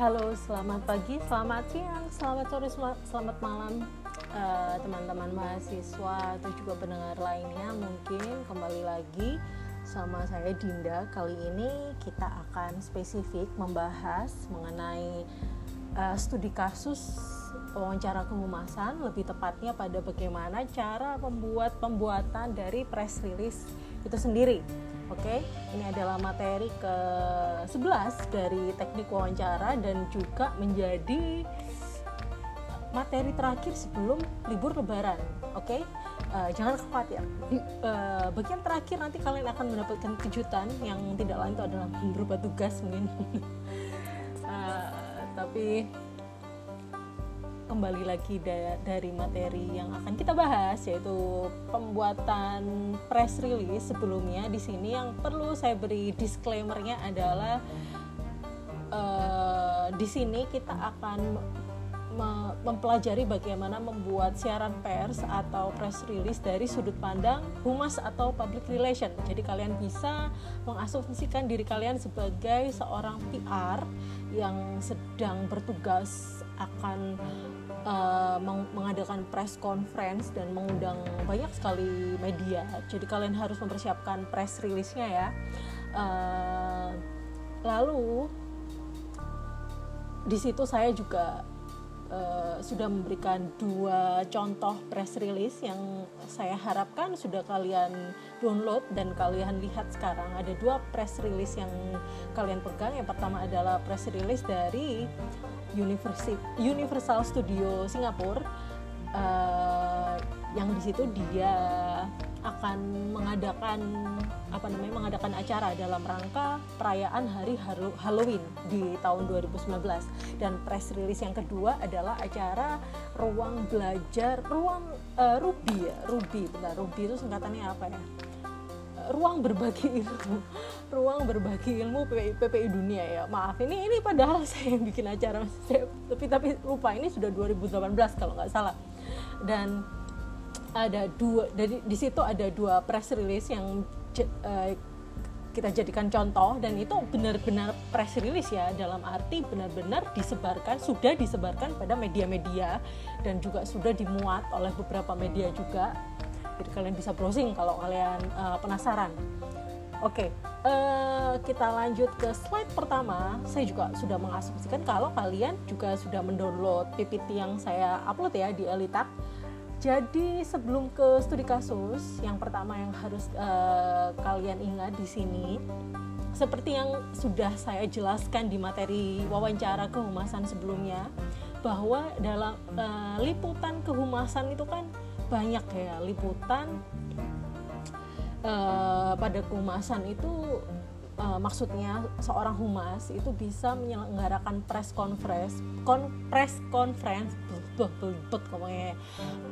Halo, selamat pagi, selamat siang, selamat sore, selamat malam eh, teman-teman uh, mahasiswa atau juga pendengar lainnya mungkin kembali lagi sama saya Dinda. Kali ini kita akan spesifik membahas mengenai uh, studi kasus wawancara kehumasan, lebih tepatnya pada bagaimana cara membuat pembuatan dari press release itu sendiri Oke, ini adalah materi ke-11 dari teknik wawancara dan juga menjadi materi terakhir sebelum libur lebaran. Oke, uh, jangan khawatir. Uh, bagian terakhir nanti kalian akan mendapatkan kejutan yang tidak lain itu adalah berupa tugas mungkin. uh, tapi kembali lagi da dari materi yang akan kita bahas yaitu pembuatan press release sebelumnya. Di sini yang perlu saya beri disclaimernya adalah uh, di sini kita akan mempelajari bagaimana membuat siaran pers atau press release dari sudut pandang humas atau public relation. Jadi kalian bisa mengasumsikan diri kalian sebagai seorang PR yang sedang bertugas akan uh, mengadakan press conference dan mengundang banyak sekali media. Jadi kalian harus mempersiapkan press release-nya ya. Uh, lalu di situ saya juga uh, sudah memberikan dua contoh press release yang saya harapkan sudah kalian download dan kalian lihat sekarang. Ada dua press release yang kalian pegang. Yang pertama adalah press release dari Universal Studio Singapura. Uh, yang di situ dia akan mengadakan apa namanya mengadakan acara dalam rangka perayaan hari Halloween di tahun 2019 dan press release yang kedua adalah acara ruang belajar ruang uh, Ruby ya Ruby benar Ruby itu singkatannya apa ya? Ruang berbagi ilmu. Ruang berbagi ilmu PPI, PPI dunia ya. Maaf ini ini padahal saya yang bikin acara tapi tapi lupa ini sudah 2018 kalau nggak salah. Dan ada dua dari di situ ada dua press release yang uh, kita jadikan contoh dan itu benar-benar press release ya. Dalam arti benar-benar disebarkan sudah disebarkan pada media-media dan juga sudah dimuat oleh beberapa media juga. Jadi kalian bisa browsing kalau kalian uh, penasaran. Oke okay, uh, eh, kita lanjut ke slide pertama. Saya juga sudah mengasumsikan kalau kalian juga sudah mendownload PPT yang saya upload ya di Elitak jadi sebelum ke studi kasus, yang pertama yang harus uh, kalian ingat di sini, seperti yang sudah saya jelaskan di materi wawancara kehumasan sebelumnya, bahwa dalam uh, liputan kehumasan itu kan banyak ya liputan uh, pada kehumasan itu uh, maksudnya seorang humas itu bisa menyelenggarakan press conference kon press conference belbet ngomongnya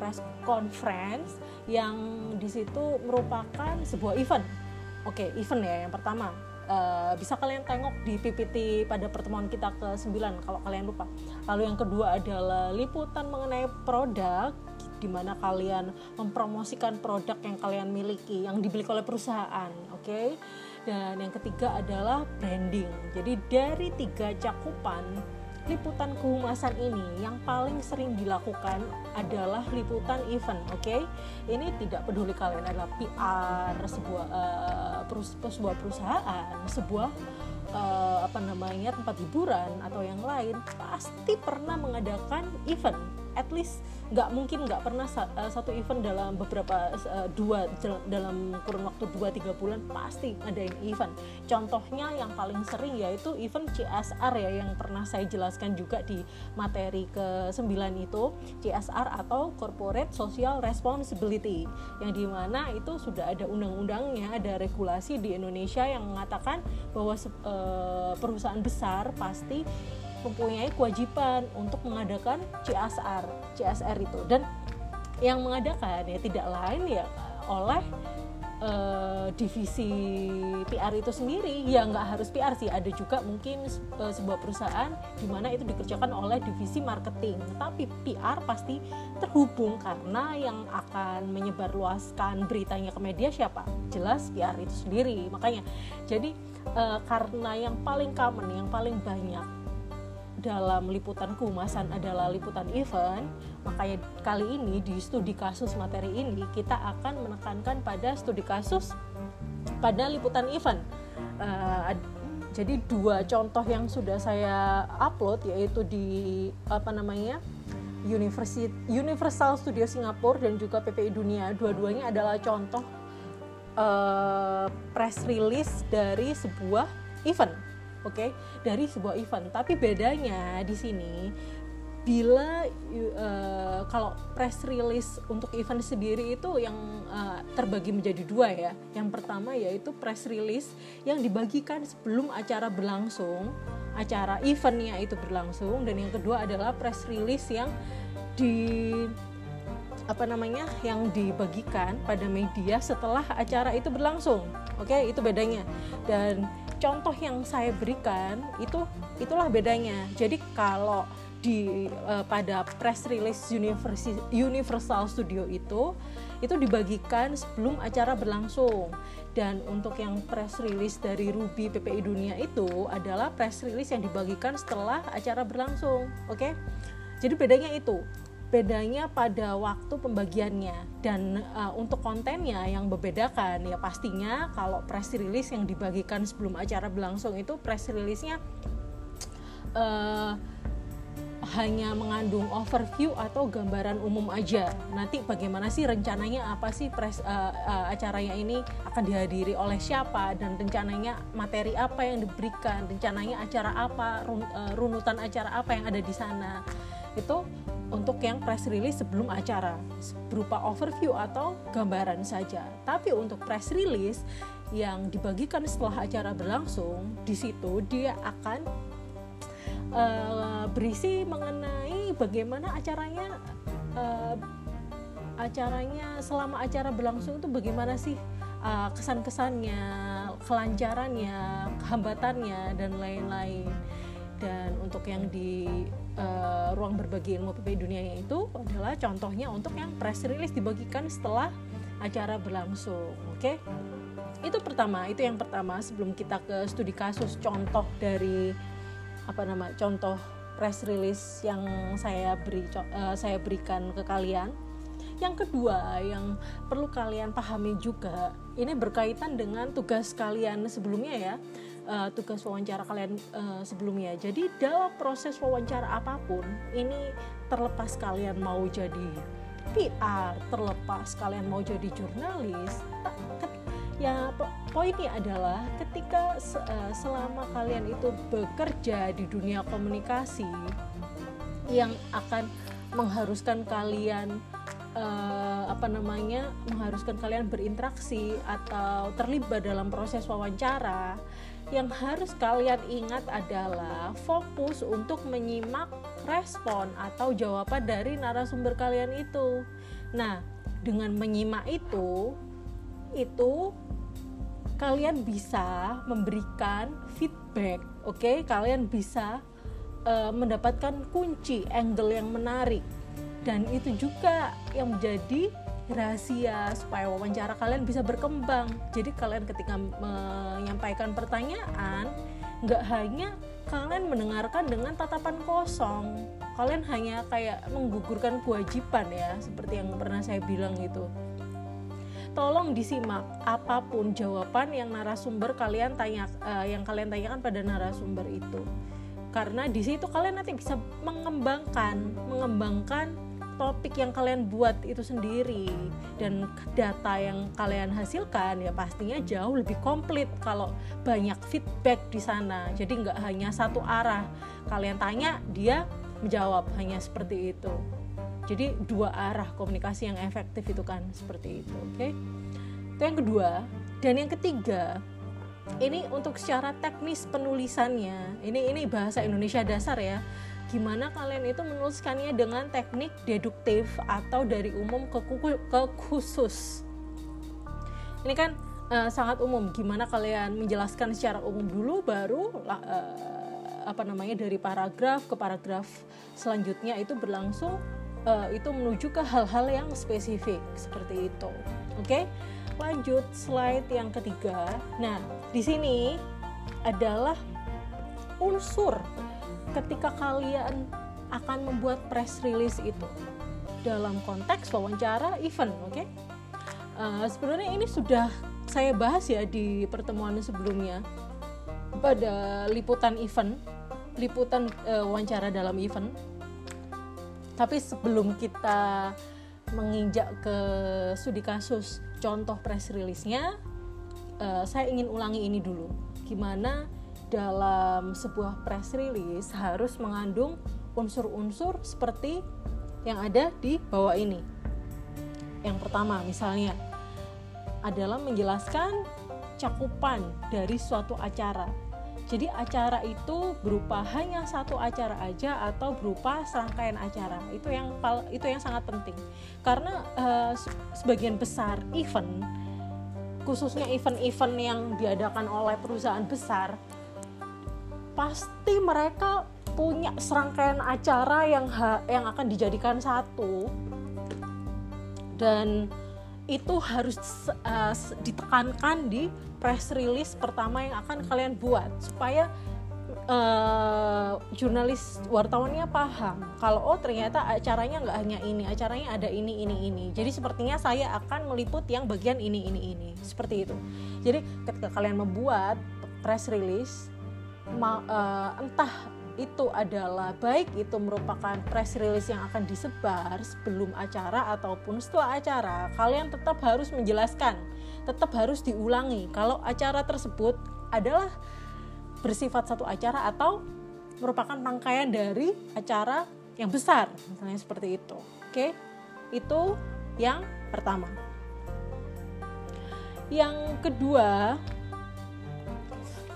press conference yang di situ merupakan sebuah event oke okay, event ya yang pertama Uh, bisa kalian tengok di PPT pada pertemuan kita ke 9 kalau kalian lupa. Lalu yang kedua adalah liputan mengenai produk di mana kalian mempromosikan produk yang kalian miliki yang dimiliki oleh perusahaan oke okay? Dan yang ketiga adalah branding jadi dari tiga cakupan liputan kehumasan ini yang paling sering dilakukan adalah liputan event, oke? Okay? Ini tidak peduli kalian adalah PR sebuah uh, sebuah perusahaan, sebuah uh, apa namanya tempat hiburan atau yang lain pasti pernah mengadakan event at least nggak mungkin nggak pernah uh, satu event dalam beberapa uh, dua dalam kurun waktu 2-3 bulan pasti ada yang event. Contohnya yang paling sering yaitu event CSR ya yang pernah saya jelaskan juga di materi ke 9 itu CSR atau Corporate Social Responsibility yang di mana itu sudah ada undang-undangnya ada regulasi di Indonesia yang mengatakan bahwa uh, perusahaan besar pasti mempunyai kewajiban untuk mengadakan CSR CSR itu. Dan yang mengadakan ya tidak lain ya oleh uh, divisi PR itu sendiri. Ya nggak harus PR sih ada juga mungkin uh, sebuah perusahaan di mana itu dikerjakan oleh divisi marketing. Tapi PR pasti terhubung karena yang akan menyebarluaskan beritanya ke media siapa? Jelas PR itu sendiri. Makanya jadi uh, karena yang paling common yang paling banyak dalam liputan kehumasan adalah liputan event, makanya kali ini di studi kasus materi ini kita akan menekankan pada studi kasus pada liputan event. Uh, jadi dua contoh yang sudah saya upload yaitu di apa namanya Universal Studio Singapura dan juga PPI Dunia. Dua-duanya adalah contoh uh, press release dari sebuah event oke okay? dari sebuah event tapi bedanya di sini bila uh, kalau press release untuk event sendiri itu yang uh, terbagi menjadi dua ya yang pertama yaitu press release yang dibagikan sebelum acara berlangsung acara eventnya itu berlangsung dan yang kedua adalah press release yang di apa namanya yang dibagikan pada media setelah acara itu berlangsung oke okay? itu bedanya dan contoh yang saya berikan itu itulah bedanya. Jadi kalau di uh, pada press release Universal Studio itu itu dibagikan sebelum acara berlangsung dan untuk yang press release dari Ruby PPI Dunia itu adalah press release yang dibagikan setelah acara berlangsung oke okay? jadi bedanya itu bedanya pada waktu pembagiannya dan uh, untuk kontennya yang membedakan ya pastinya kalau press release yang dibagikan sebelum acara berlangsung itu press release-nya uh, hanya mengandung overview atau gambaran umum aja. Nanti bagaimana sih rencananya apa sih press uh, uh, acaranya ini akan dihadiri oleh siapa dan rencananya materi apa yang diberikan, rencananya acara apa, run, uh, runutan acara apa yang ada di sana. Itu untuk yang press release sebelum acara berupa overview atau gambaran saja. Tapi untuk press release yang dibagikan setelah acara berlangsung, di situ dia akan uh, berisi mengenai bagaimana acaranya uh, acaranya selama acara berlangsung itu bagaimana sih uh, kesan-kesannya, kelancarannya, kehambatannya dan lain-lain. Dan untuk yang di uh, ruang berbagi ilmu PPI dunia itu adalah contohnya untuk yang press release dibagikan setelah acara berlangsung oke? Okay? itu pertama itu yang pertama. Sebelum kita ke studi kasus contoh dari apa nama contoh press release yang saya beri uh, saya berikan ke kalian. Yang kedua yang perlu kalian pahami juga ini berkaitan dengan tugas kalian sebelumnya ya uh, tugas wawancara kalian uh, sebelumnya. Jadi dalam proses wawancara apa pun, ini terlepas kalian mau jadi PR, terlepas kalian mau jadi jurnalis, ya poinnya adalah ketika uh, selama kalian itu bekerja di dunia komunikasi yang akan mengharuskan kalian uh, apa namanya mengharuskan kalian berinteraksi atau terlibat dalam proses wawancara yang harus kalian ingat adalah fokus untuk menyimak respon atau jawaban dari narasumber kalian itu. Nah, dengan menyimak itu, itu kalian bisa memberikan feedback, oke? Okay? Kalian bisa uh, mendapatkan kunci angle yang menarik, dan itu juga yang menjadi rahasia supaya wawancara kalian bisa berkembang. Jadi kalian ketika menyampaikan pertanyaan nggak hanya kalian mendengarkan dengan tatapan kosong. Kalian hanya kayak menggugurkan kewajiban ya seperti yang pernah saya bilang itu tolong disimak apa pun jawaban yang narasumber kalian tanya uh, yang kalian tanyakan pada narasumber itu. Karena di situ kalian nanti bisa mengembangkan mengembangkan topik yang kalian buat itu sendiri dan data yang kalian hasilkan ya pastinya jauh lebih komplit kalau banyak feedback di sana. Jadi nggak hanya satu arah. Kalian tanya dia menjawab hanya seperti itu. Jadi dua arah komunikasi yang efektif itu kan seperti itu oke? Okay? itu yang kedua. Dan yang ketiga ini untuk secara teknis penulisannya. Ini ini bahasa Indonesia dasar ya gimana kalian itu menuliskannya dengan teknik deduktif atau dari umum ke, ke khusus? Ini kan uh, sangat umum. Gimana kalian menjelaskan secara umum dulu baru uh, apa namanya dari paragraf ke paragraf selanjutnya itu berlangsung uh, itu menuju ke hal-hal yang spesifik seperti itu. Oke? Okay? lanjut slide yang ketiga. Nah di sini adalah unsur ketika kalian akan membuat press release itu dalam konteks wawancara event oke okay? uh, sebenarnya ini sudah saya bahas ya di pertemuan sebelumnya pada liputan event liputan uh, wawancara dalam event tapi sebelum kita menginjak ke studi kasus contoh press release-nya uh, saya ingin ulangi ini dulu gimana dalam sebuah press release harus mengandung unsur-unsur seperti yang ada di bawah ini yang pertama misalnya adalah menjelaskan cakupan dari suatu acara jadi acara itu berupa hanya satu acara aja atau berupa serangkaian acara. Itu yang itu yang sangat penting. Karena uh, sebagian besar event khususnya event-event yang diadakan oleh perusahaan besar pasti mereka punya serangkaian acara yang ha, yang akan dijadikan satu. Dan itu harus uh, ditekankan di press release pertama yang akan kalian buat supaya uh, jurnalis wartawannya paham kalau oh ternyata acaranya nggak hanya ini acaranya ada ini ini ini. Jadi sepertinya saya akan meliput yang bagian ini ini ini. Seperti itu. Jadi ketika kalian membuat press release ma, uh, entah itu adalah baik itu merupakan press release yang akan disebar sebelum acara ataupun setelah acara kalian tetap harus menjelaskan tetap harus diulangi kalau acara tersebut adalah bersifat satu acara atau merupakan rangkaian dari acara yang besar misalnya seperti itu. Oke itu yang pertama. Yang kedua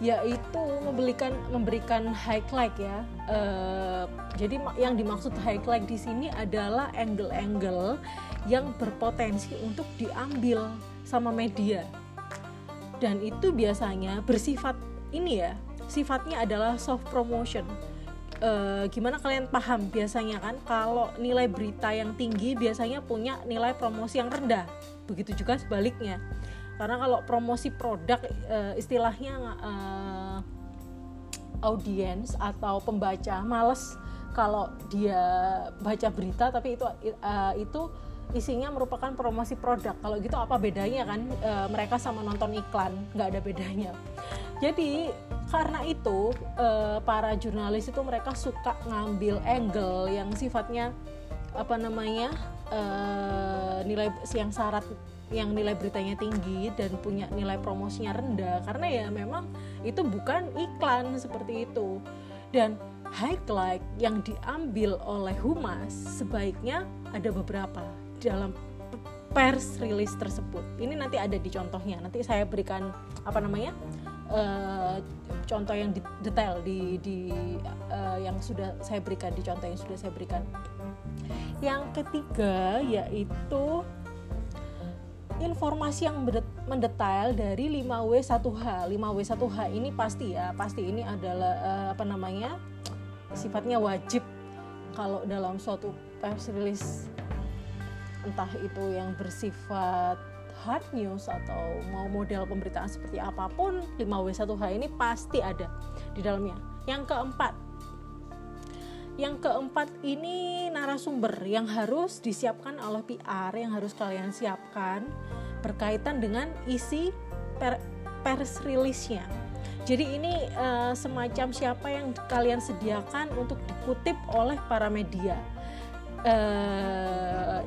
yaitu memberikan memberikan highlight ya. Uh, jadi yang dimaksud highlight di sini adalah angle-angle yang berpotensi untuk diambil sama media. Dan itu biasanya bersifat ini ya sifatnya adalah soft promotion. E, gimana kalian paham? Biasanya kan kalau nilai berita yang tinggi biasanya punya nilai promosi yang rendah. Begitu juga sebaliknya karena kalau promosi produk e, istilahnya e, audiens atau pembaca males kalau dia baca berita tapi itu uh, itu isinya merupakan promosi produk. Kalau gitu apa bedanya kan mereka sama nonton iklan? Nggak ada bedanya. Jadi karena itu para jurnalis itu mereka suka ngambil angle yang sifatnya apa namanya e, nilai yang syarat yang nilai beritanya tinggi dan punya nilai promosinya rendah karena ya memang itu bukan iklan seperti itu dan highlight yang diambil oleh humas sebaiknya ada beberapa dalam pers release tersebut. Ini nanti ada di contohnya. Nanti saya berikan apa namanya uh, contoh yang detail di, di uh, yang sudah saya berikan di contoh yang sudah saya berikan. Yang ketiga yaitu informasi yang mendetail dari 5W1H. 5W1H ini pasti ya, pasti ini adalah uh, apa namanya? sifatnya wajib kalau dalam suatu press release entah itu yang bersifat hard news atau mau model pemberitaan seperti apa pun 5W1H ini pasti ada di dalamnya yang keempat yang keempat ini narasumber yang harus disiapkan oleh PR yang harus kalian siapkan berkaitan dengan isi per, pers release-nya jadi ini uh, semacam siapa yang kalian sediakan untuk dikutip oleh para media uh,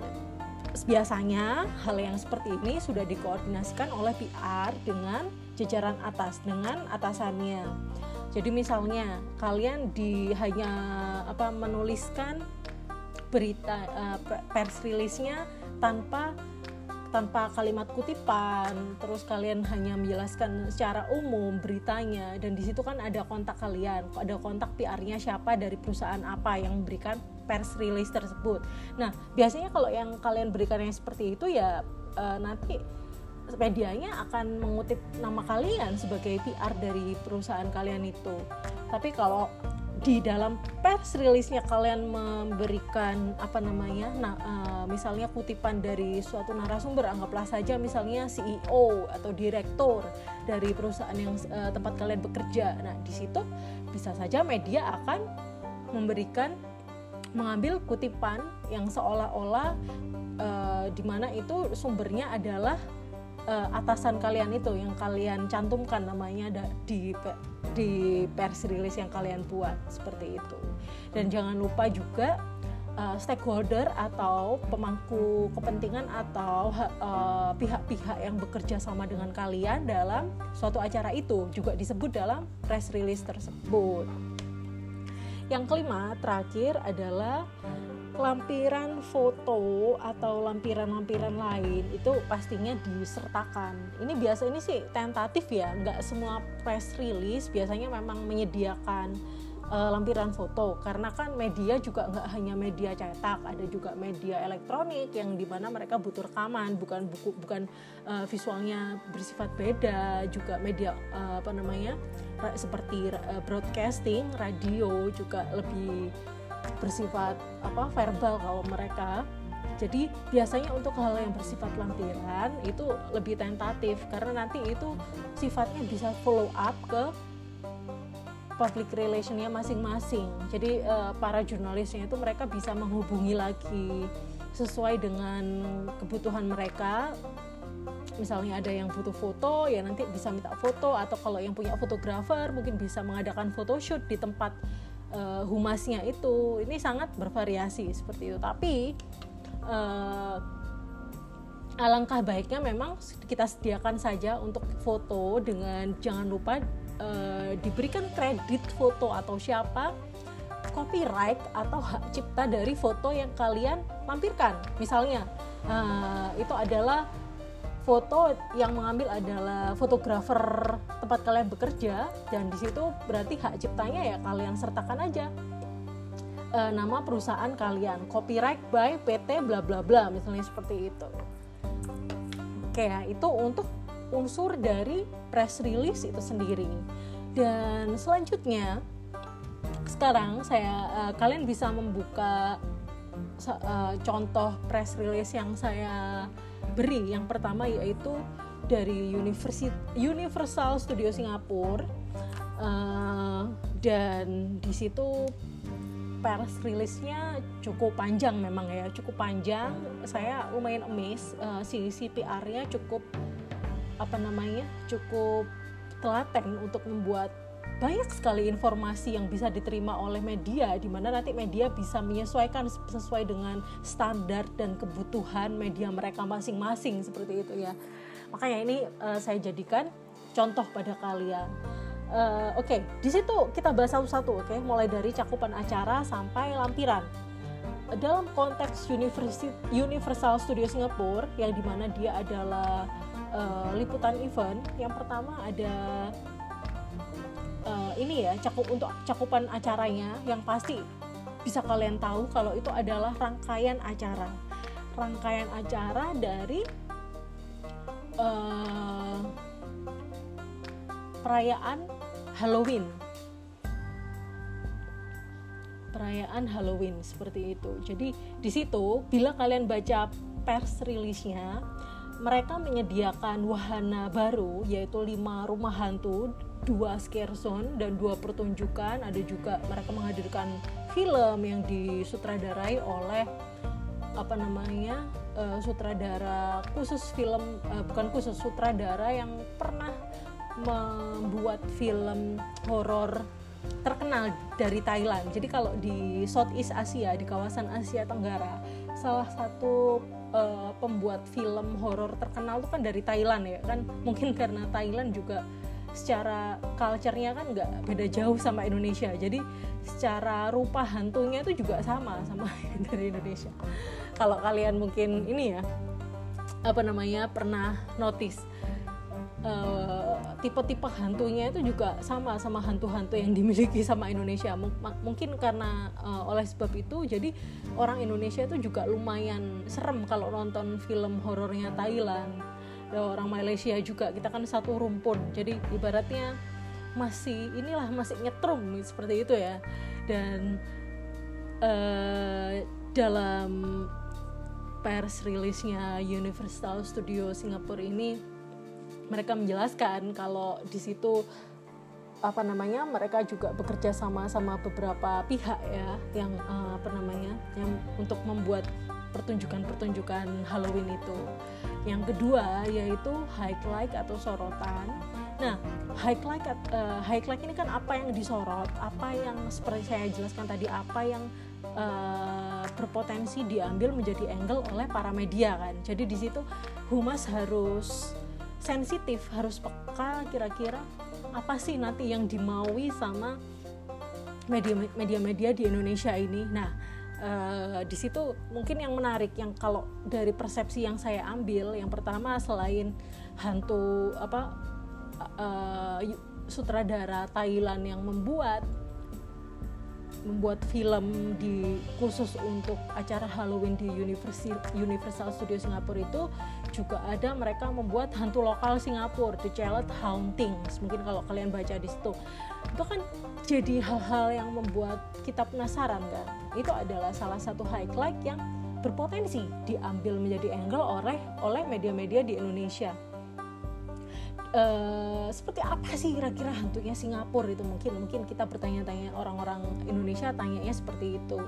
biasanya hal yang seperti ini sudah dikoordinasikan oleh PR dengan jajaran atas dengan atasannya. Jadi misalnya kalian di hanya apa menuliskan berita uh, pers release-nya tanpa tanpa kalimat kutipan, terus kalian hanya menjelaskan secara umum beritanya dan di situ kan ada kontak kalian, ada kontak PR-nya siapa dari perusahaan apa yang memberikan pers release tersebut. Nah, biasanya kalau yang kalian berikan yang seperti itu ya uh, nanti medianya akan mengutip nama kalian sebagai PR dari perusahaan kalian itu. Tapi kalau di dalam pers rilisnya kalian memberikan apa namanya nah uh, misalnya kutipan dari suatu narasumber anggaplah saja misalnya CEO atau direktur dari perusahaan yang uh, tempat kalian bekerja nah di situ bisa saja media akan memberikan mengambil kutipan yang seolah-olah uh, di mana itu sumbernya adalah uh, atasan kalian itu yang kalian cantumkan namanya di di pers release yang kalian buat seperti itu dan jangan lupa juga uh, stakeholder atau pemangku kepentingan atau uh, pihak-pihak yang bekerja sama dengan kalian dalam suatu acara itu juga disebut dalam press release tersebut. Yang kelima terakhir adalah lampiran foto atau lampiran-lampiran lain itu pastinya disertakan. Ini biasa ini sih tentatif ya, nggak semua press release biasanya memang menyediakan uh, lampiran foto karena kan media juga nggak hanya media cetak, ada juga media elektronik yang di mana mereka butuh rekaman, bukan buku, bukan uh, visualnya bersifat beda, juga media uh, apa namanya seperti broadcasting, radio juga lebih bersifat apa verbal kalau mereka. Jadi biasanya untuk hal yang bersifat lampiran itu lebih tentatif karena nanti itu sifatnya bisa follow up ke public relationnya masing-masing. Jadi uh, para jurnalisnya itu mereka bisa menghubungi lagi sesuai dengan kebutuhan mereka. Misalnya ada yang butuh foto ya nanti bisa minta foto atau kalau yang punya fotografer mungkin bisa mengadakan photoshoot di tempat uh, humasnya itu. Ini sangat bervariasi seperti itu. Tapi uh, alangkah baiknya memang kita sediakan saja untuk foto dengan jangan lupa uh, diberikan kredit foto atau siapa copyright atau hak cipta dari foto yang kalian lampirkan misalnya uh, itu adalah foto yang mengambil adalah fotografer tempat kalian bekerja dan di situ berarti hak ciptanya ya kalian sertakan aja. E, nama perusahaan kalian copyright by PT bla bla bla misalnya seperti itu. Oke ya itu untuk unsur dari press release itu sendiri. Dan selanjutnya sekarang saya uh, kalian bisa membuka uh, contoh press release yang saya beri yang pertama yaitu dari Universal Studio Singapura. Uh, dan di situ pers rilisnya cukup panjang memang ya cukup panjang. Saya lumayan amazed uh, si CPR-nya cukup apa namanya cukup telaten untuk membuat banyak sekali informasi yang bisa diterima oleh media di mana nanti media bisa menyesuaikan sesuai dengan standar dan kebutuhan media mereka masing-masing seperti itu ya. Makanya ini uh, saya jadikan contoh pada kalian. Uh, oke okay, di situ kita bahas satu-satu oke? Okay? mulai dari cakupan acara sampai lampiran. Dalam konteks Universal Studio Singapura yang di mana dia adalah uh, liputan event yang pertama ada uh, ini ya cakup untuk cakupan acaranya yang pasti bisa kalian tahu kalau itu adalah rangkaian acara. Rangkaian acara dari uh, perayaan Halloween. Perayaan Halloween seperti itu. Jadi di situ bila kalian baca pers rilisnya mereka menyediakan wahana baru yaitu lima rumah hantu dua scare dan dua pertunjukan ada juga mereka menghadirkan film yang disutradarai oleh apa namanya uh, sutradara khusus film uh, bukan khusus sutradara yang pernah membuat film horor terkenal dari Thailand. Jadi kalau di Southeast Asia di kawasan Asia Tenggara salah satu uh, pembuat film horor terkenal itu kan dari Thailand ya kan mungkin karena Thailand juga secara culture-nya kan nggak beda jauh sama Indonesia. Jadi secara rupa hantunya itu juga sama sama dari Indonesia. Kalau kalian mungkin ini ya apa namanya pernah notice uh, tipe-tipe hantunya itu juga sama sama hantu-hantu yang dimiliki sama Indonesia. M mungkin karena uh, oleh sebab itu jadi orang Indonesia itu juga lumayan serem kalau nonton film horornya Thailand ya, orang Malaysia juga. Kita kan satu rumpun. Jadi ibaratnya masih inilah masih nyetrum seperti itu ya. Dan uh, dalam pers rilisnya Universal Studio Singapura ini mereka menjelaskan kalau di situ apa namanya mereka juga bekerja sama sama beberapa pihak ya yang uh, apa namanya yang untuk membuat pertunjukan-pertunjukan Halloween itu. Yang kedua yaitu highlight atau sorotan. Nah, highlight uh, highlight ini kan apa yang disorot, apa yang seperti saya jelaskan tadi apa yang uh, berpotensi diambil menjadi angle oleh para media kan. Jadi di situ humas harus sensitif, harus peka kira-kira apa sih nanti yang dimaui sama media-media di Indonesia ini. Nah, uh, di situ mungkin yang menarik yang kalau dari persepsi yang saya ambil, yang pertama selain hantu apa uh, sutradara Thailand yang membuat membuat film di khusus untuk acara Halloween di Universal, Studio Singapura itu juga ada mereka membuat hantu lokal Singapura The Child Hauntings. Mungkin kalau kalian baca di situ itu kan jadi hal-hal yang membuat kita penasaran kan? Itu adalah salah satu highlight yang berpotensi diambil menjadi angle oleh oleh media-media di Indonesia. Uh, seperti apa sih kira-kira hantunya Singapura itu? Mungkin mungkin kita bertanya-tanya orang-orang Indonesia tanyanya seperti itu.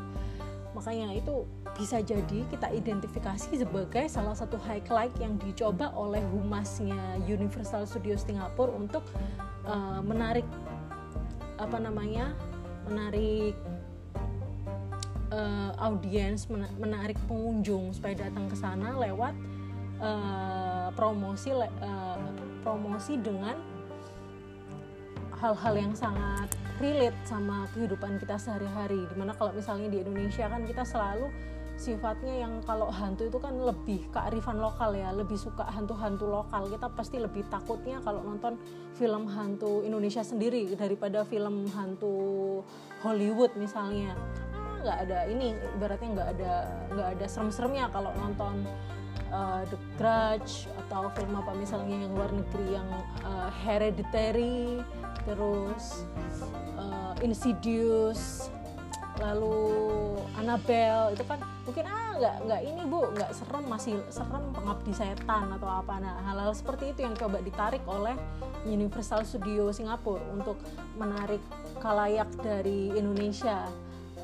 Makanya itu bisa jadi kita identifikasi sebagai salah satu highlight yang dicoba oleh humasnya Universal Studios Singapura untuk uh, menarik apa namanya menarik uh, audiens menarik pengunjung supaya datang ke sana lewat uh, promosi uh, promosi dengan hal-hal yang sangat relate sama kehidupan kita sehari-hari. Di mana kalau misalnya di Indonesia kan kita selalu sifatnya yang kalau hantu itu kan lebih kearifan lokal ya lebih suka hantu-hantu lokal. Kita pasti lebih takutnya kalau nonton film hantu Indonesia sendiri daripada film hantu Hollywood misalnya. Ah, nggak ada ini ibaratnya nggak ada nggak ada serem-seremnya kalau nonton uh, The Grudge atau film apa misalnya yang luar negeri yang uh, Hereditary terus uh, Insidious lalu Annabelle itu kan mungkin ah nggak nggak ini bu nggak serem masih serem pengabdi setan atau apa. Nah hal-hal seperti itu yang coba ditarik oleh Universal Studio Singapura untuk menarik kalayak dari Indonesia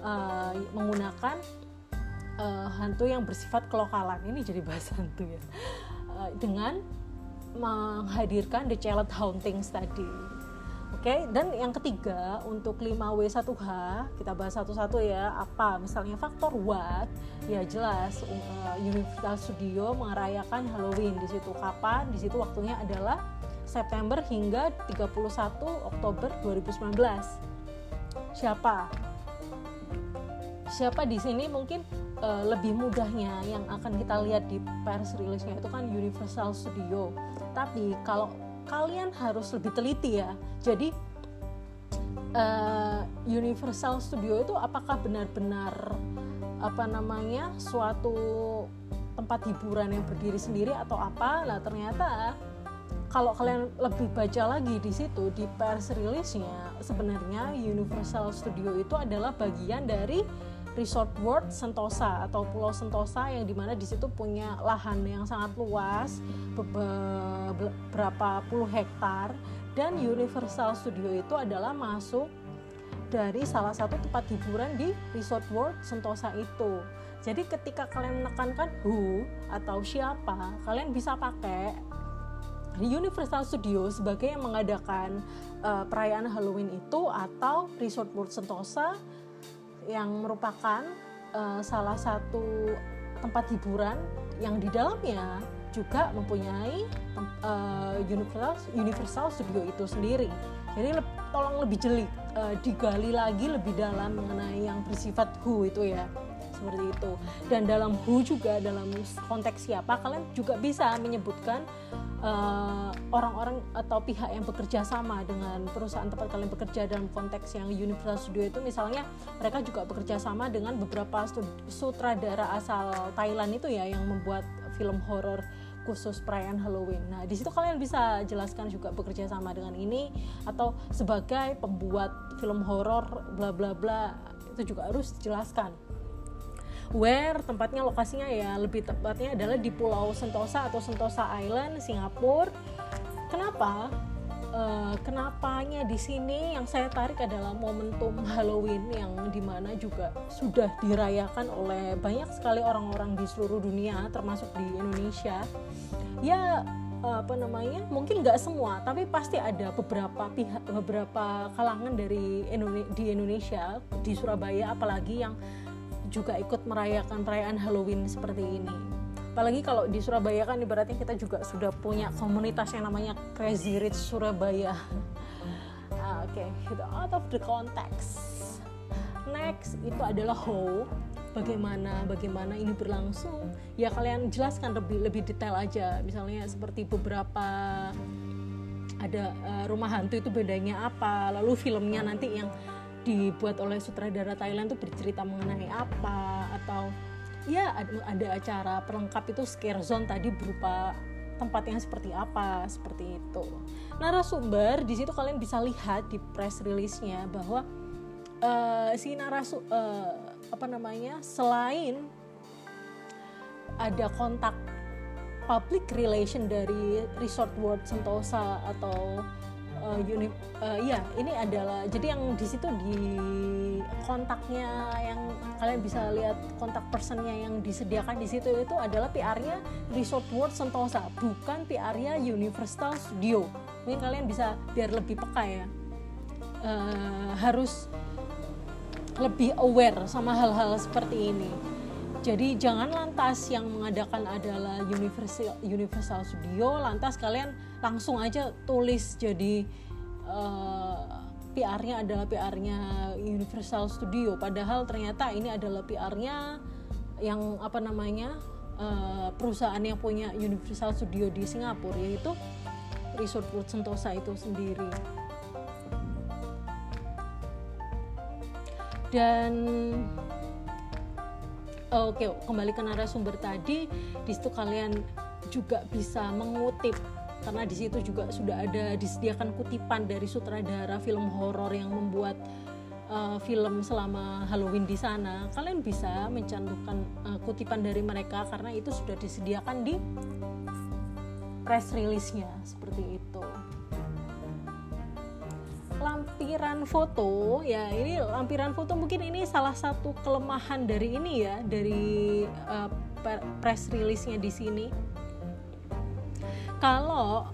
uh, menggunakan uh, hantu yang bersifat kelokalan. Ini jadi bahasa hantu ya. Uh, dengan menghadirkan the child hauntings tadi Oke, okay? dan yang ketiga untuk 5W1H kita bahas satu-satu ya. Apa misalnya faktor what? Ya jelas uh, Universal Studio merayakan Halloween di situ kapan? Di situ waktunya adalah September hingga 31 Oktober 2019. Siapa? Siapa di sini mungkin uh, lebih mudahnya yang akan kita lihat di pers rilisnya itu kan Universal Studio. Tapi kalau kalian harus lebih teliti ya. Jadi uh, Universal Studio itu apakah benar-benar apa namanya suatu tempat hiburan yang berdiri sendiri atau apa? Nah ternyata kalau kalian lebih baca lagi di situ di pers rilisnya sebenarnya Universal Studio itu adalah bagian dari Resort World Sentosa atau Pulau Sentosa yang di mana di situ punya lahan yang sangat luas beberapa puluh hektar dan Universal Studio itu adalah masuk dari salah satu tempat hiburan di Resort World Sentosa itu. Jadi ketika kalian menekankan who atau siapa, kalian bisa pakai Universal Studio sebagai yang mengadakan uh, perayaan Halloween itu atau Resort World Sentosa yang merupakan uh, salah satu tempat hiburan yang di dalamnya juga mempunyai uh, Universal Universal Studio itu sendiri. Jadi le tolong lebih jeli uh, digali lagi lebih dalam mengenai yang bersifat who itu ya seperti itu. Dan dalam who juga dalam konteks siapa kalian juga bisa menyebutkan Eh, orang-orang uh, atau pihak yang bekerja sama dengan perusahaan tempat kalian bekerja dalam konteks yang Universal Studio itu misalnya mereka juga bekerja sama dengan beberapa sutradara asal Thailand itu ya yang membuat film horor khusus perayaan Halloween. Nah, di situ kalian bisa jelaskan juga bekerja sama dengan ini atau sebagai pembuat film horor bla bla bla itu juga harus dijelaskan. Where tempatnya lokasinya ya lebih tepatnya adalah di Pulau Sentosa atau Sentosa Island, Singapura. Kenapa? uh, kenapanya di sini yang saya tarik adalah momentum Halloween yang di mana juga sudah dirayakan oleh banyak sekali orang-orang di seluruh dunia termasuk di Indonesia ya apa namanya mungkin nggak semua tapi pasti ada beberapa pihak beberapa kalangan dari di Indonesia di Surabaya apalagi yang juga ikut merayakan perayaan Halloween seperti ini. Apalagi kalau di Surabaya kan ibaratnya kita juga sudah punya komunitas yang namanya Crazy Rich Surabaya. Ah, oke okay. itu out of the context. Next itu adalah how. Bagaimana bagaimana ini berlangsung? Ya kalian jelaskan lebih lebih detail aja. Misalnya seperti beberapa ada uh, rumah hantu itu bedanya apa? Lalu filmnya nanti yang dibuat oleh sutradara Thailand itu bercerita mengenai apa atau ya ada, acara pelengkap itu scare zone tadi berupa tempat yang seperti apa seperti itu. Narasumber di situ kalian bisa lihat di press release-nya bahwa uh, si narasu uh, apa namanya selain ada kontak public relation dari Resort World Sentosa atau uh, uni, uh, ya ini adalah jadi yang di situ di kontaknya yang kalian bisa lihat kontak personnya yang disediakan di situ itu adalah PR-nya Resort World Sentosa bukan PR-nya Universal Studio. Mungkin kalian bisa biar lebih peka ya. Uh, harus lebih aware sama hal-hal seperti ini. Jadi jangan lantas yang mengadakan adalah Universal Universal Studio, lantas kalian langsung aja tulis jadi uh, eh, PR-nya adalah PR-nya Universal Studio. Padahal ternyata ini adalah PR-nya yang apa namanya uh, perusahaan yang punya Universal Studio di Singapura yaitu Resort World Sentosa itu sendiri. Dan oke kembali ke narasumber tadi di situ kalian juga bisa mengutip karena di situ juga sudah ada disediakan kutipan dari sutradara film horor yang membuat uh, film selama Halloween di sana. Kalian bisa mencantumkan uh, kutipan dari mereka karena itu sudah disediakan di press release-nya seperti itu. Lampiran foto ya ini lampiran foto mungkin ini salah satu kelemahan dari ini ya dari uh, press release-nya di sini kalau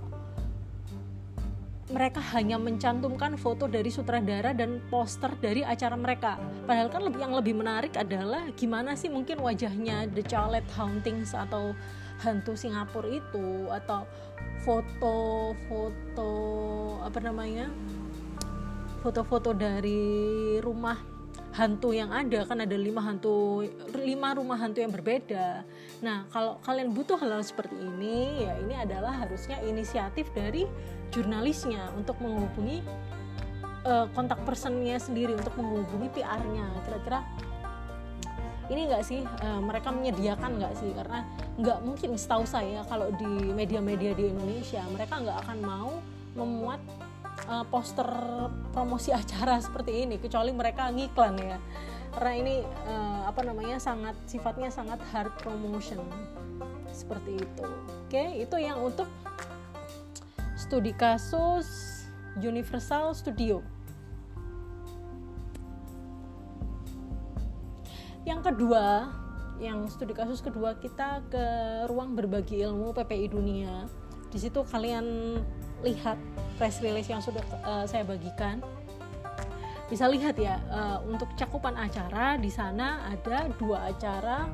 mereka hanya mencantumkan foto dari sutradara dan poster dari acara mereka. Padahal kan yang lebih menarik adalah gimana sih mungkin wajahnya The Charlotte Hauntings atau hantu Singapura itu atau foto-foto apa namanya foto-foto dari rumah hantu yang ada kan ada lima hantu lima rumah hantu yang berbeda nah kalau kalian butuh hal-hal seperti ini ya ini adalah harusnya inisiatif dari jurnalisnya untuk menghubungi uh, kontak personnya sendiri untuk menghubungi PR-nya kira-kira ini enggak sih uh, mereka menyediakan enggak sih? Karena enggak mungkin setahu saya kalau di media-media di Indonesia mereka enggak akan mau memuat uh, poster promosi acara seperti ini kecuali mereka ngiklan ya karena ini uh, apa namanya sangat sifatnya sangat hard promotion. Seperti itu. Oke itu yang untuk studi kasus Universal Studio. Yang kedua yang studi kasus kedua kita ke ruang berbagi ilmu PPI dunia. Di situ kalian lihat press release yang sudah uh, saya bagikan bisa lihat ya uh, untuk cakupan acara di sana ada dua acara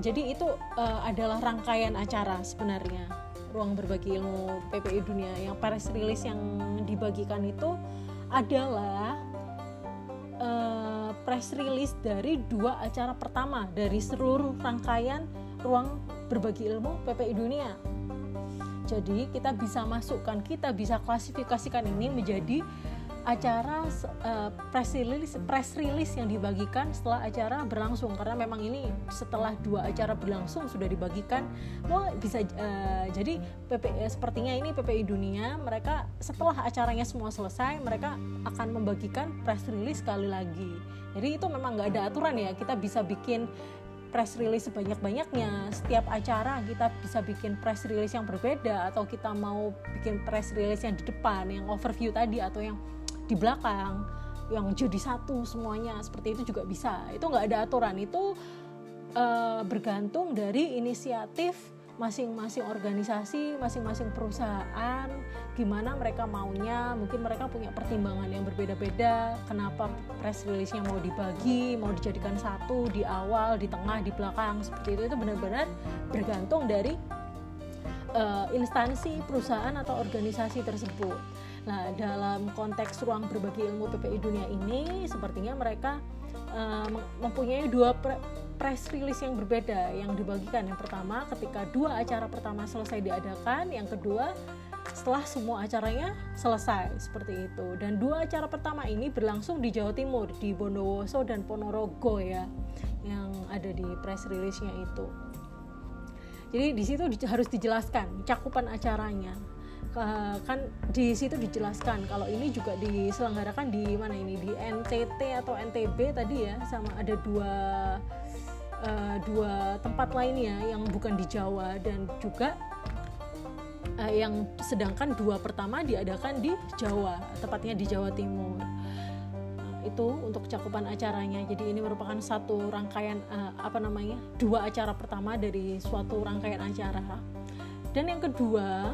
jadi itu uh, adalah rangkaian acara sebenarnya. Ruang berbagi ilmu PPI dunia. Yang press release yang dibagikan itu adalah uh, press release dari dua acara pertama dari seluruh rangkaian ruang berbagi ilmu PPI dunia. Jadi kita bisa masukkan, kita bisa klasifikasikan ini menjadi acara uh, press release press release yang dibagikan setelah acara berlangsung. Karena memang ini setelah dua acara berlangsung sudah dibagikan. Mau bisa uh, jadi PP uh, sepertinya ini PPI dunia mereka setelah acaranya semua selesai mereka akan membagikan press release sekali lagi. Jadi itu memang nggak ada aturan ya kita bisa bikin press release sebanyak-banyaknya. Setiap acara kita bisa bikin press release yang berbeda atau kita mau bikin press release yang di depan yang overview tadi atau yang di belakang yang jadi satu semuanya seperti itu juga bisa. Itu nggak ada aturan. Itu uh, bergantung dari inisiatif masing-masing organisasi, masing-masing perusahaan, gimana mereka maunya, mungkin mereka punya pertimbangan yang berbeda-beda, kenapa press release-nya mau dibagi, mau dijadikan satu di awal, di tengah, di belakang, seperti itu. Itu benar-benar bergantung dari uh, instansi, perusahaan atau organisasi tersebut. Nah, dalam konteks ruang berbagi ilmu PPI dunia ini, sepertinya mereka uh, mempunyai dua pre press release yang berbeda yang dibagikan. Yang pertama, ketika dua acara pertama selesai diadakan, yang kedua setelah semua acaranya selesai seperti itu. Dan dua acara pertama ini berlangsung di Jawa Timur, di Bondowoso dan Ponorogo ya, yang ada di press release-nya itu. Jadi di situ harus dijelaskan cakupan acaranya kan di situ dijelaskan kalau ini juga diselenggarakan di mana ini? Di NTT atau NTB tadi ya sama ada dua uh, dua tempat lainnya yang bukan di Jawa dan juga uh, yang sedangkan dua pertama diadakan di Jawa tepatnya di Jawa Timur. Itu untuk cakupan acaranya. Jadi ini merupakan satu rangkaian uh, apa namanya dua acara pertama dari suatu rangkaian acara. Dan yang kedua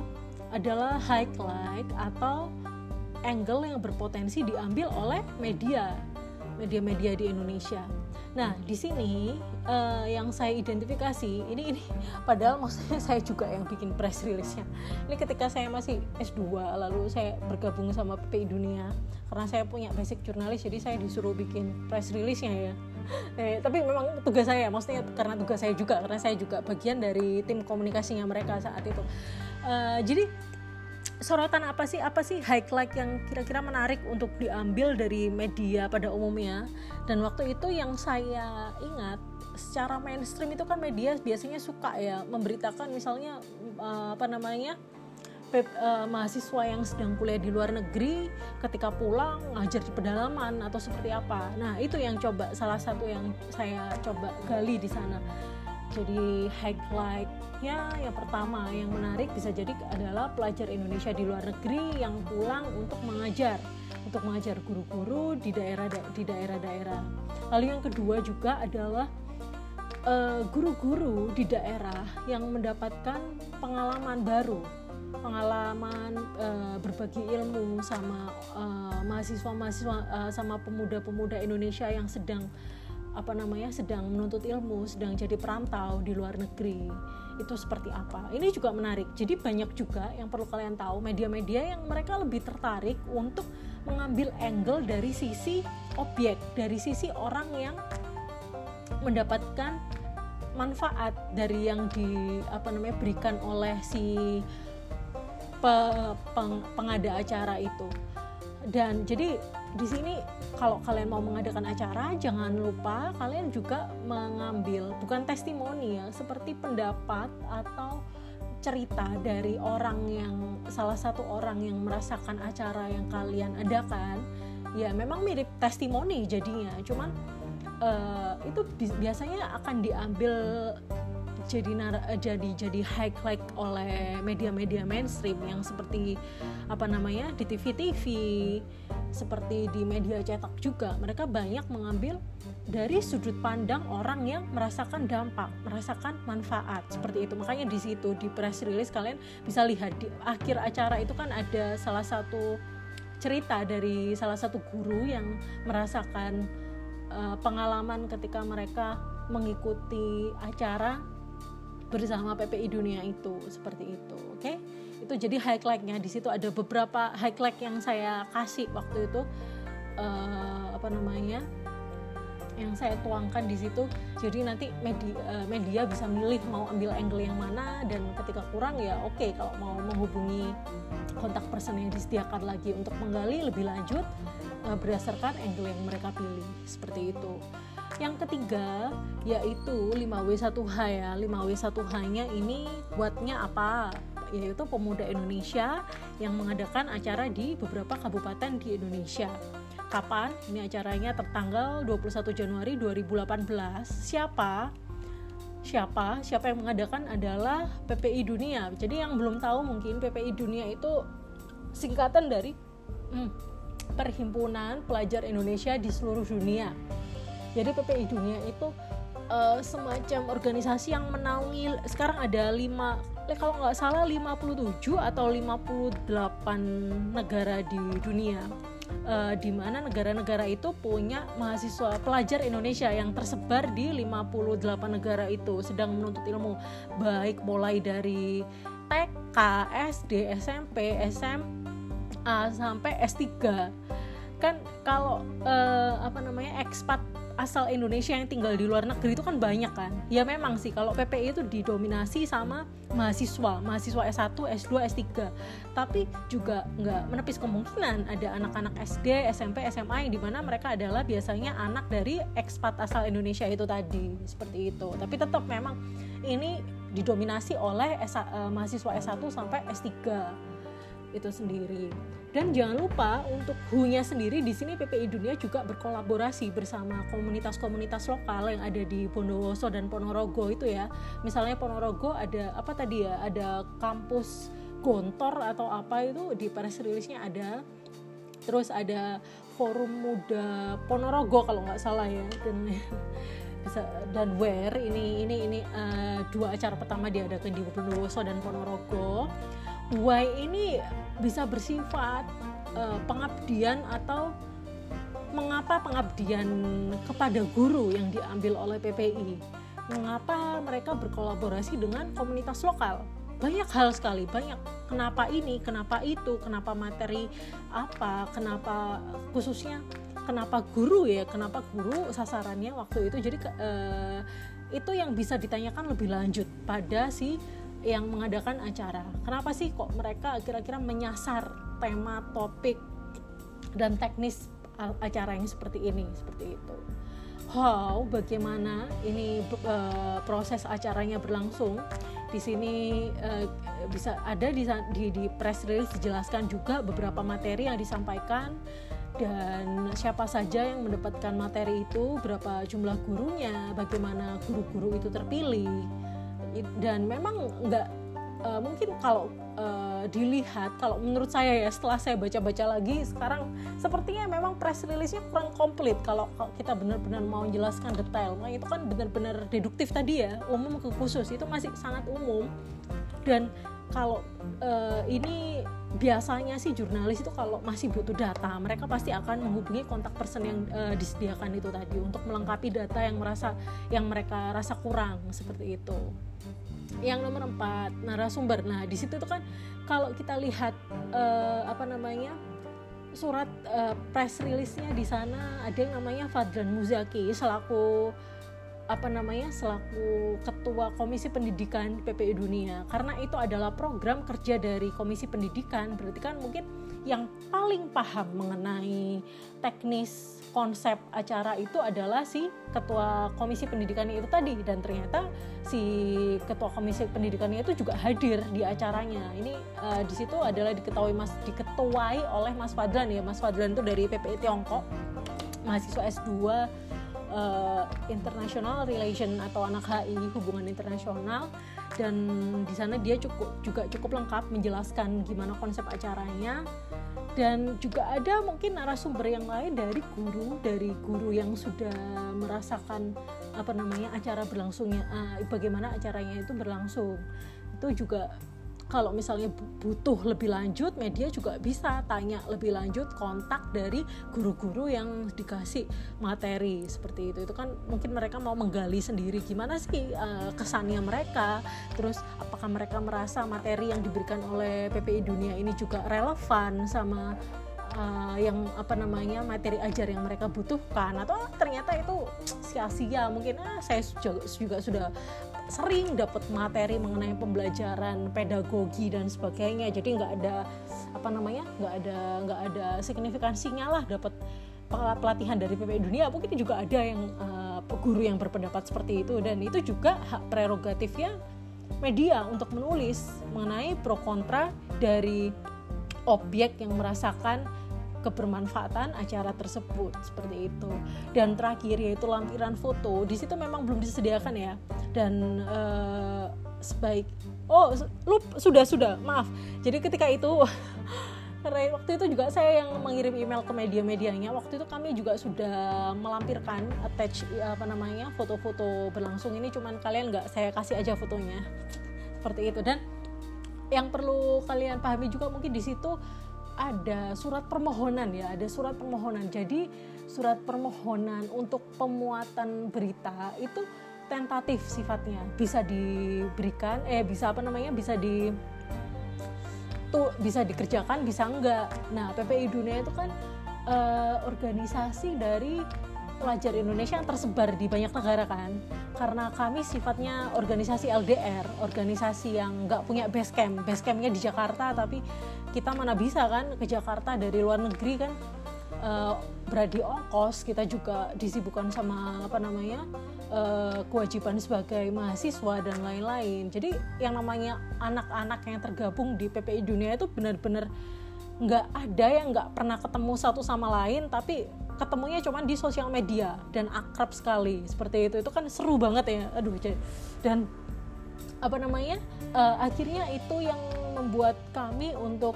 adalah highlight atau angle yang berpotensi diambil oleh media media-media di Indonesia. Nah, di sini uh, yang saya identifikasi ini ini padahal maksudnya saya juga yang bikin press release-nya. Ini ketika saya masih S2 lalu saya bergabung sama PPI Dunia karena saya punya basic jurnalis jadi saya disuruh bikin press release-nya ya. Eh, tapi memang tugas saya, maksudnya karena tugas saya juga karena saya juga bagian dari tim komunikasinya mereka saat itu uh, jadi sorotan apa sih apa sih highlight yang kira-kira menarik untuk diambil dari media pada umumnya dan waktu itu yang saya ingat secara mainstream itu kan media biasanya suka ya memberitakan misalnya uh, apa namanya uh, mahasiswa yang sedang kuliah di luar negeri ketika pulang ngajar di pedalaman atau seperti apa. Nah itu yang coba salah satu yang saya coba gali di sana. Jadi highlightnya yang pertama yang menarik bisa jadi adalah pelajar Indonesia di luar negeri yang pulang untuk mengajar untuk mengajar guru-guru di daerah di daerah-daerah lalu yang kedua juga adalah guru-guru uh, di daerah yang mendapatkan pengalaman baru pengalaman uh, berbagi ilmu sama uh, mahasiswa-mahasiswa uh, sama pemuda-pemuda Indonesia yang sedang apa namanya sedang menuntut ilmu, sedang jadi perantau di luar negeri. Itu seperti apa? Ini juga menarik. Jadi banyak juga yang perlu kalian tahu media-media yang mereka lebih tertarik untuk mengambil angle dari sisi objek, dari sisi orang yang mendapatkan manfaat dari yang di apa namanya berikan oleh si pe, peng, pengada acara itu. Dan jadi di sini kalau kalian mau mengadakan acara jangan lupa kalian juga mengambil bukan testimoni ya seperti pendapat atau cerita dari orang yang salah satu orang yang merasakan acara yang kalian adakan ya memang mirip testimoni jadinya cuman uh, itu biasanya akan diambil jadi eh, jadi jadi highlight oleh media-media mainstream yang seperti apa namanya di TV-TV seperti di media cetak juga mereka banyak mengambil dari sudut pandang orang yang merasakan dampak, merasakan manfaat seperti itu. Makanya di situ di press release kalian bisa lihat di akhir acara itu kan ada salah satu cerita dari salah satu guru yang merasakan uh, pengalaman ketika mereka mengikuti acara bersama PPI dunia itu seperti itu oke? Okay? itu jadi highlightnya. Di situ ada beberapa highlight yang saya kasih waktu itu uh, apa namanya yang saya tuangkan di situ. Jadi nanti media, uh, media bisa milih mau ambil angle yang mana dan ketika kurang ya oke okay, kalau mau menghubungi kontak person yang disediakan lagi. Untuk menggali lebih lanjut uh, berdasarkan angle yang mereka pilih seperti itu yang ketiga yaitu 5W1H ya 5W1H nya ini buatnya apa yaitu pemuda Indonesia yang mengadakan acara di beberapa kabupaten di Indonesia. Kapan? Ini acaranya tertanggal 21 Januari 2018. Siapa? Siapa? Siapa yang mengadakan adalah PPI Dunia. Jadi yang belum tahu mungkin PPI Dunia itu singkatan dari hmm, Perhimpunan Pelajar Indonesia di seluruh dunia. Jadi PPI Dunia itu uh, semacam organisasi yang menaungi sekarang ada lima eh, kalau nggak salah 57 atau 58 negara di dunia uh, di mana negara-negara itu punya mahasiswa pelajar Indonesia yang tersebar di 58 negara itu sedang menuntut ilmu baik mulai dari TK, SD, SMP, SMA sampai S3 kan kalau uh, apa namanya ekspat asal Indonesia yang tinggal di luar negeri itu kan banyak kan? Ya memang sih kalau PPI itu didominasi sama mahasiswa mahasiswa S1 S2 S3 tapi juga nggak menepis kemungkinan ada anak-anak SD SMP SMA yang di mana mereka adalah biasanya anak dari ekspat asal Indonesia itu tadi seperti itu. Tapi tetap memang ini didominasi oleh S, uh, mahasiswa S1 sampai S3 itu sendiri. Dan jangan lupa untuk HU-nya sendiri di sini PPI Dunia juga berkolaborasi bersama komunitas-komunitas lokal yang ada di Bondowoso dan Ponorogo itu ya. Misalnya Ponorogo ada apa tadi ya? Ada kampus Gontor atau apa itu di press release-nya ada. Terus ada Forum Muda Ponorogo kalau nggak salah ya dan dan where ini ini ini uh, dua acara pertama diadakan di Bondowoso dan Ponorogo why ini bisa bersifat uh, pengabdian atau mengapa pengabdian kepada guru yang diambil oleh PPI mengapa mereka berkolaborasi dengan komunitas lokal? Banyak hal sekali banyak kenapa ini kenapa itu kenapa materi apa kenapa khususnya kenapa guru ya kenapa guru sasarannya waktu itu. Jadi uh, itu yang bisa ditanyakan lebih lanjut pada si yang mengadakan acara. Kenapa sih kok mereka kira-kira menyasar tema, topik, dan teknis acara yang seperti ini, seperti itu. How, bagaimana ini uh, proses acaranya berlangsung? Di sini uh, bisa ada di, di, di press release dijelaskan juga beberapa materi yang disampaikan dan siapa saja yang mendapatkan materi itu, berapa jumlah gurunya, bagaimana guru-guru itu terpilih dan memang nggak uh, mungkin kalau uh, dilihat kalau menurut saya ya setelah saya baca-baca lagi sekarang sepertinya memang press release-nya kurang komplit. Kalau, kita benar-benar mau menjelaskan detail nah itu kan benar-benar deduktif tadi ya umum ke khusus itu masih sangat umum. Dan kalau uh, ini biasanya sih jurnalis itu kalau masih butuh data mereka pasti akan menghubungi kontak person yang uh, disediakan itu tadi untuk melengkapi data yang merasa yang mereka rasa kurang seperti itu. Yang nomor empat narasumber. Nah di situ tuh kan kalau kita lihat uh, apa namanya surat uh, press release-nya di sana ada yang namanya Fadlan Muzaki selaku apa namanya selaku ketua Komisi Pendidikan PPI Dunia. Karena itu adalah program kerja dari Komisi Pendidikan. Berarti kan mungkin yang paling paham mengenai teknis konsep acara itu adalah si ketua Komisi Pendidikan itu tadi. Dan ternyata si ketua Komisi Pendidikannya itu juga hadir di acaranya. Ini uh, di situ adalah diketahui mas diketuai oleh Mas Fadlan ya. Mas Fadlan itu dari PPI Tiongkok mahasiswa S2 uh, international relation atau anak HI hubungan internasional. Dan di sana dia cukup juga cukup lengkap menjelaskan gimana konsep acaranya. Dan juga ada mungkin narasumber yang lain dari guru dari guru yang sudah merasakan apa namanya acara berlangsungnya uh, bagaimana acaranya itu berlangsung. Itu juga kalau misalnya butuh lebih lanjut media juga bisa tanya lebih lanjut kontak dari guru-guru yang dikasih materi seperti itu. Itu kan mungkin mereka mau menggali sendiri gimana sih uh, kesannya mereka terus apakah mereka merasa materi yang diberikan oleh PPI Dunia ini juga relevan sama uh, yang apa namanya materi ajar yang mereka butuhkan? Atau ternyata itu sia-sia mungkin ah saya juga, juga sudah sering dapat materi mengenai pembelajaran pedagogi dan sebagainya. Jadi nggak ada apa namanya nggak ada nggak ada signifikansinya lah dapat pelatihan dari PPI Dunia. Mungkin juga ada yang uh, guru yang berpendapat seperti itu. Dan itu juga hak prerogatifnya media untuk menulis mengenai pro kontra dari objek yang merasakan kebermanfaatan acara tersebut seperti itu. Dan terakhir yaitu lampiran foto. Di situ memang belum disediakan ya. Dan uh, sebaik oh lu sudah sudah maaf. Jadi ketika itu karena waktu itu juga saya yang mengirim email ke media-medianya. Waktu itu kami juga sudah melampirkan attach apa namanya foto-foto berlangsung. Ini cuman kalian nggak saya kasih aja fotonya. Seperti itu. Dan yang perlu kalian pahami juga mungkin di situ ada surat permohonan ya, ada surat permohonan. Jadi surat permohonan untuk pemuatan berita itu tentatif sifatnya, bisa diberikan eh bisa apa namanya? bisa di tuh bisa dikerjakan, bisa enggak. Nah, PPI Dunia itu kan eh, organisasi dari pelajar Indonesia yang tersebar di banyak negara kan? Karena kami sifatnya organisasi LDR organisasi yang nggak punya base camp. Base campnya di Jakarta tapi kita mana bisa kan ke Jakarta dari luar negeri kan? Uh, beradi ongkos kita juga disibukkan sama apa namanya uh, kewajiban sebagai mahasiswa dan lain-lain. Jadi yang namanya anak-anak yang tergabung di PPI Dunia itu benar-benar nggak ada yang nggak pernah ketemu satu sama lain tapi ketemunya cuma di sosial media dan akrab sekali. Seperti itu itu kan seru banget ya. Aduh dan apa namanya uh, akhirnya itu yang membuat kami untuk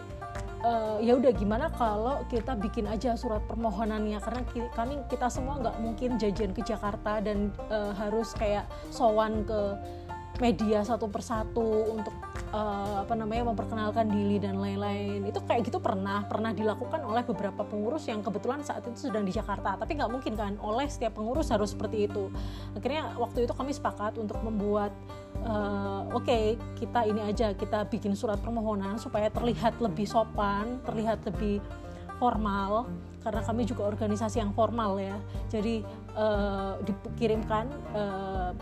uh, ya udah gimana kalau kita bikin aja surat permohonannya? Karena kami kita semua nggak mungkin jajan ke Jakarta dan uh, harus kayak sowan ke media satu persatu untuk uh, apa namanya memperkenalkan diri dan lain-lain. Itu kayak gitu pernah pernah dilakukan oleh beberapa pengurus yang kebetulan saat itu sedang di Jakarta. Tapi nggak mungkin kan oleh setiap pengurus harus seperti itu. Akhirnya waktu itu kami sepakat untuk membuat uh, oke okay, kita ini aja kita bikin surat permohonan supaya terlihat lebih sopan terlihat lebih formal. Karena kami juga organisasi yang formal ya. Jadi uh, dikirimkan uh,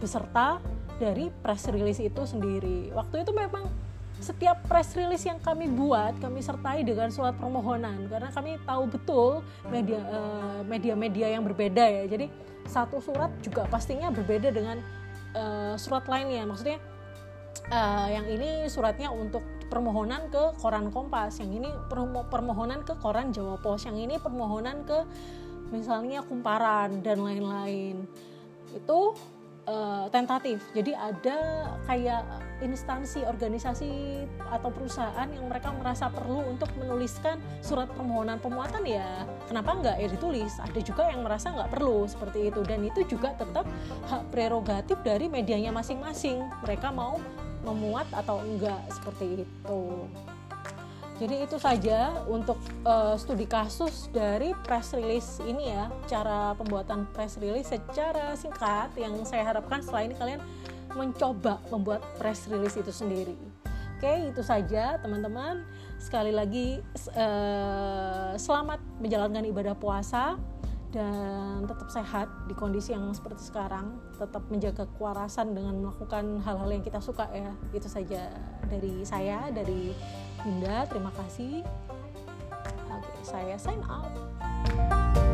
beserta dari press release itu sendiri. Waktu itu memang setiap press release yang kami buat kami sertai dengan surat permohonan karena kami tahu betul media uh, media-media yang berbeda ya. Jadi satu surat juga pastinya berbeda dengan uh, surat lainnya. Maksudnya uh, yang ini suratnya untuk permohonan ke koran Kompas, yang ini permohonan ke koran Jawa Pos, yang ini permohonan ke misalnya Kumparan dan lain-lain. Itu uh, tentatif. Jadi ada kayak instansi, organisasi atau perusahaan yang mereka merasa perlu untuk menuliskan surat permohonan pemuatan ya kenapa nggak ya ditulis? Ada juga yang merasa nggak perlu seperti itu dan itu juga tetap hak prerogatif dari medianya masing-masing. Mereka mau memuat atau enggak seperti itu. Jadi itu saja untuk uh, studi kasus dari press release ini ya, cara pembuatan press release secara singkat yang saya harapkan setelah ini kalian mencoba membuat press release itu sendiri. Oke, itu saja teman-teman. Sekali lagi uh, selamat menjalankan ibadah puasa dan tetap sehat di kondisi yang seperti sekarang tetap menjaga kewarasan dengan melakukan hal-hal yang kita suka ya itu saja dari saya dari Dinda, terima kasih. Oke, saya sign out.